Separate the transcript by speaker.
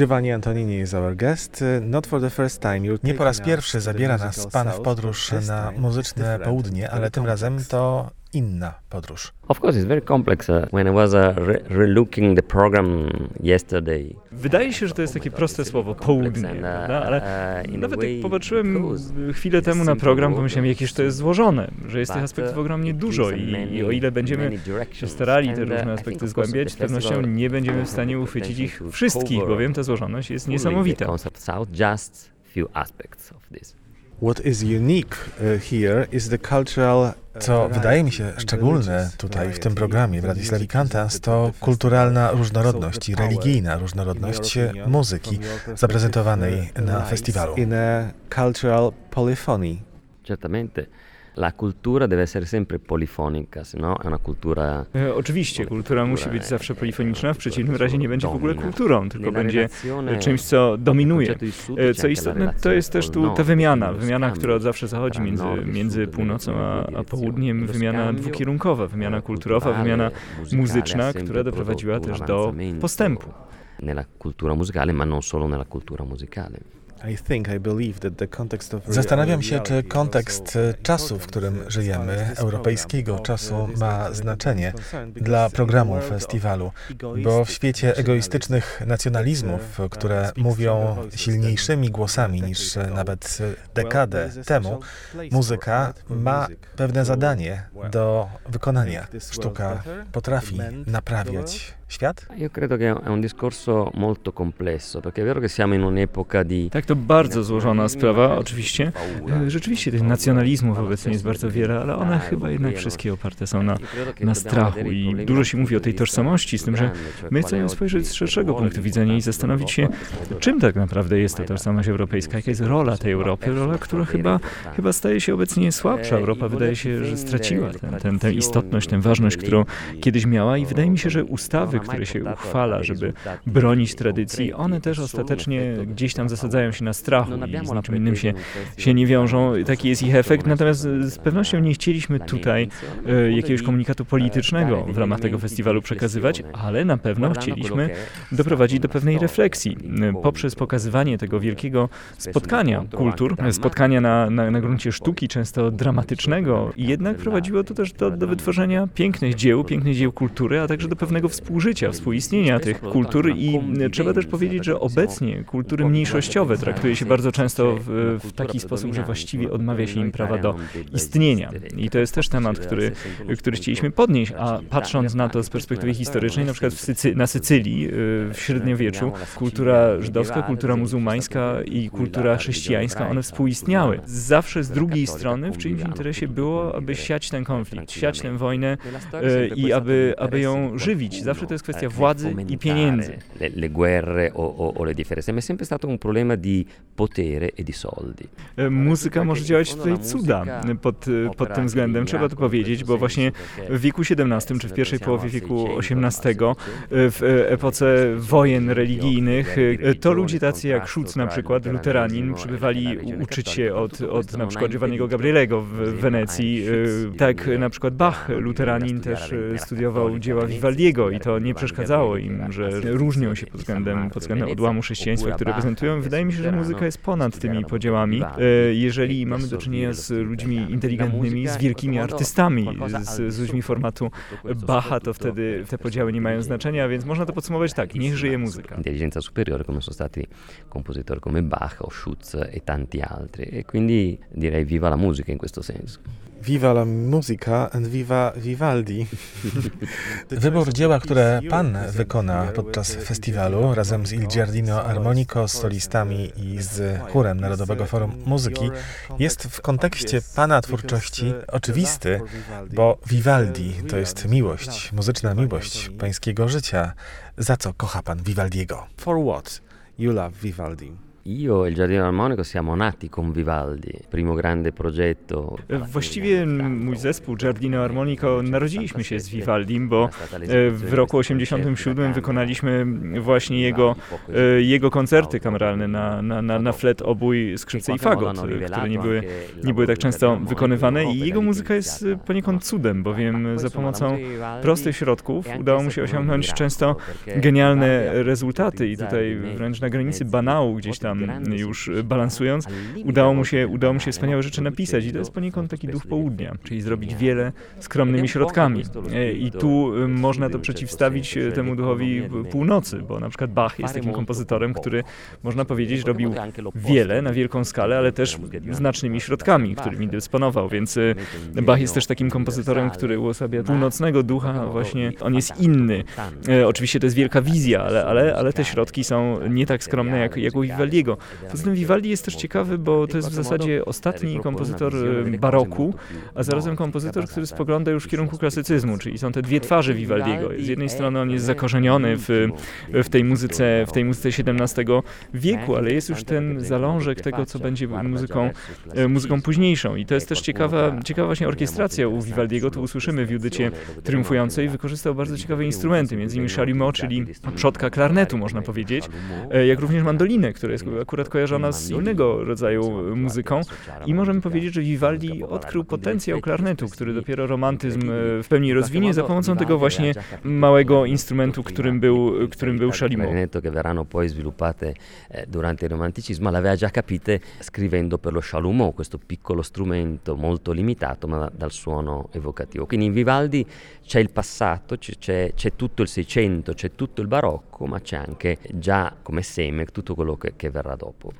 Speaker 1: Giovanni Antonini is our guest. Uh, not for the first time.
Speaker 2: Nie po raz pierwszy zabiera nas Pan w podróż na muzyczne południe, ale tym razem to inna podróż.
Speaker 3: Of course, it's very complex. Uh, when I was uh, re relooking the program yesterday.
Speaker 4: Wydaje się, że to jest takie proste słowo południe, prawda? ale nawet jak popatrzyłem chwilę temu na program, pomyślałem, jakież to jest złożone, że jest tych aspektów ogromnie dużo i, i o ile będziemy się starali te różne aspekty zgłębiać, z pewnością nie będziemy w stanie uchwycić ich wszystkich, bowiem ta złożoność jest niesamowita.
Speaker 1: What is unique uh, here is the cultural
Speaker 2: co wydaje mi się szczególne tutaj w tym programie w Radii Slavikantans to kulturalna różnorodność i religijna różnorodność muzyki zaprezentowanej na festiwalu.
Speaker 1: In a cultural polyphony.
Speaker 3: Certamente. La cultura deve essere sempre polifonica, se no è una cultura...
Speaker 4: E, oczywiście, kultura musi być zawsze polifoniczna, w przeciwnym razie nie będzie w ogóle kulturą, tylko będzie czymś, co dominuje. E, co istotne, to jest też tu ta wymiana, wymiana, która od zawsze zachodzi między, między północą a, a południem, wymiana dwukierunkowa, wymiana kulturowa, wymiana muzyczna, która doprowadziła też do postępu.
Speaker 3: Nella cultura musicale, ma non solo nella cultura musicale.
Speaker 2: Zastanawiam się, czy kontekst czasu, w którym żyjemy, europejskiego czasu, ma znaczenie dla programu festiwalu, bo w świecie egoistycznych nacjonalizmów, które mówią silniejszymi głosami niż nawet dekadę temu, muzyka ma pewne zadanie do wykonania. Sztuka potrafi naprawiać świat?
Speaker 3: Io credo che è un discorso molto complesso, perché è vero che siamo in un'epoca di...
Speaker 4: Tak, to bardzo złożona sprawa, oczywiście. E, rzeczywiście tych nacjonalizmów obecnie jest bardzo wiele, ale one chyba jednak wszystkie oparte są na, na strachu i dużo się mówi o tej tożsamości, z tym, że my chcemy spojrzeć z szerszego punktu widzenia i zastanowić się, czym tak naprawdę jest ta tożsamość europejska, jaka jest rola tej Europy, rola, która chyba, chyba staje się obecnie słabsza. Europa wydaje się, że straciła ten, ten, tę istotność, tę ważność, którą kiedyś miała i wydaje mi się, że ustawy, które się uchwala, żeby bronić tradycji, one też ostatecznie gdzieś tam zasadzają się na strachu i z niczym innym się, się nie wiążą. Taki jest ich efekt. Natomiast z pewnością nie chcieliśmy tutaj e, jakiegoś komunikatu politycznego w ramach tego festiwalu przekazywać, ale na pewno chcieliśmy doprowadzić do pewnej refleksji poprzez pokazywanie tego wielkiego spotkania kultur, spotkania na, na, na gruncie sztuki, często dramatycznego. I jednak prowadziło to też do, do wytworzenia pięknych dzieł, pięknych dzieł kultury, a także do pewnego współżycia, współistnienia tych kultur i trzeba też powiedzieć, że obecnie kultury mniejszościowe traktuje się bardzo często w, w taki sposób, że właściwie odmawia się im prawa do istnienia. I to jest też temat, który, który chcieliśmy podnieść, a patrząc na to z perspektywy historycznej, na przykład Sycy na Sycylii y, w średniowieczu, kultura żydowska, kultura muzułmańska i kultura chrześcijańska, one współistniały. Zawsze z drugiej strony w czyimś interesie było, aby siać ten konflikt, siać tę wojnę y, i aby, aby ją żywić. Zawsze to jest kwestia władzy i pieniędzy.
Speaker 3: Le, le guerre o, o, o le differenze, ma è sempre stato un problema di potere e di soldi.
Speaker 4: E, muzyka może działać tutaj cuda pod, pod tym względem, trzeba to powiedzieć, bo właśnie w wieku XVII czy w pierwszej połowie wieku XVIII, e, w epoce wojen religijnych, e, to ludzie tacy jak Schutz na przykład, luteranin, przybywali uczyć się od, od na przykład Giovanniego Gabrielego w Wenecji. Tak na przykład Bach, luteranin, też studiował dzieła Vivaldiego i to nie przeszkadzało im, że różnią się pod względem, pod względem odłamu chrześcijaństwa, które prezentują. Wydaje mi się, że muzyka jest ponad tymi podziałami. E, jeżeli mamy do czynienia z ludźmi inteligentnymi, z wielkimi artystami, z, z ludźmi formatu Bacha, to wtedy te podziały nie mają znaczenia, więc można to podsumować tak, niech żyje muzyka.
Speaker 3: Intelligenza superiore, come sono stati compositori come Bach o Schutz e tanti altri. E quindi direi viva la musica in questo senso.
Speaker 1: Viva la musica and viva Vivaldi.
Speaker 2: Wybór dzieła, które Pan wykona podczas festiwalu razem z Il Giardino Armonico, z solistami i z chórem Narodowego Forum Muzyki jest w kontekście Pana twórczości oczywisty, bo Vivaldi to jest miłość, muzyczna miłość Pańskiego życia. Za co kocha Pan Vivaldiego?
Speaker 1: For what you love Vivaldi?
Speaker 3: Io e il Giardino Armonico siamo nati con Vivaldi, primo grande progetto.
Speaker 4: Właściwie mój zespół Giardino Armonico narodziliśmy się z Vivaldim, bo w roku 87 wykonaliśmy właśnie jego, jego koncerty kameralne na, na, na, na flet, obój, skrzypce i fagot, które nie były, nie były tak często wykonywane i jego muzyka jest poniekąd cudem, bowiem za pomocą prostych środków udało mu się osiągnąć często genialne rezultaty i tutaj wręcz na granicy banału gdzieś tam już balansując, udało mu się, udało mu się wspaniałe rzeczy napisać i to jest poniekąd taki duch południa, czyli zrobić wiele skromnymi środkami. I tu można to przeciwstawić temu duchowi północy, bo na przykład Bach jest takim kompozytorem, który można powiedzieć robił wiele na wielką skalę, ale też znacznymi środkami, którymi dysponował, więc Bach jest też takim kompozytorem, który uosabia północnego ducha, właśnie on jest inny. Oczywiście to jest wielka wizja, ale, ale, ale te środki są nie tak skromne jak, jak u Vivaldiego. Poza tym Vivaldi jest też ciekawy, bo to jest w zasadzie ostatni kompozytor baroku, a zarazem kompozytor, który spogląda już w kierunku klasycyzmu, czyli są te dwie twarze Vivaldiego. Z jednej strony on jest zakorzeniony w, w, tej muzyce, w tej muzyce XVII wieku, ale jest już ten zalążek tego, co będzie muzyką, muzyką późniejszą. I to jest też ciekawa, ciekawa właśnie orkiestracja u Vivaldiego. Tu usłyszymy w Judycie Triumfującej. Wykorzystał bardzo ciekawe instrumenty, między innymi chalumeau, czyli przodka klarnetu, można powiedzieć, jak również mandolinę, która jest akurat kojarzona z innego rodzaju muzyką. I możemy powiedzieć, że Vivaldi odkrył potencjał klarnetu, który dopiero romantyzm w pełni rozwinie za pomocą tego właśnie małego instrumentu, którym był, którym był chalumeau.
Speaker 3: che verranno poi sviluppate durante il romanticismo, l'aveva già capite scrivendo per lo chalumeau, questo piccolo strumento molto limitato ma dal suono evocativo. Quindi in Vivaldi c'è il passato, c'è, c'è tutto il Seicento, c'è tutto il barocco, ma c'è anche già come seme tutto quello che, che verrà dopo.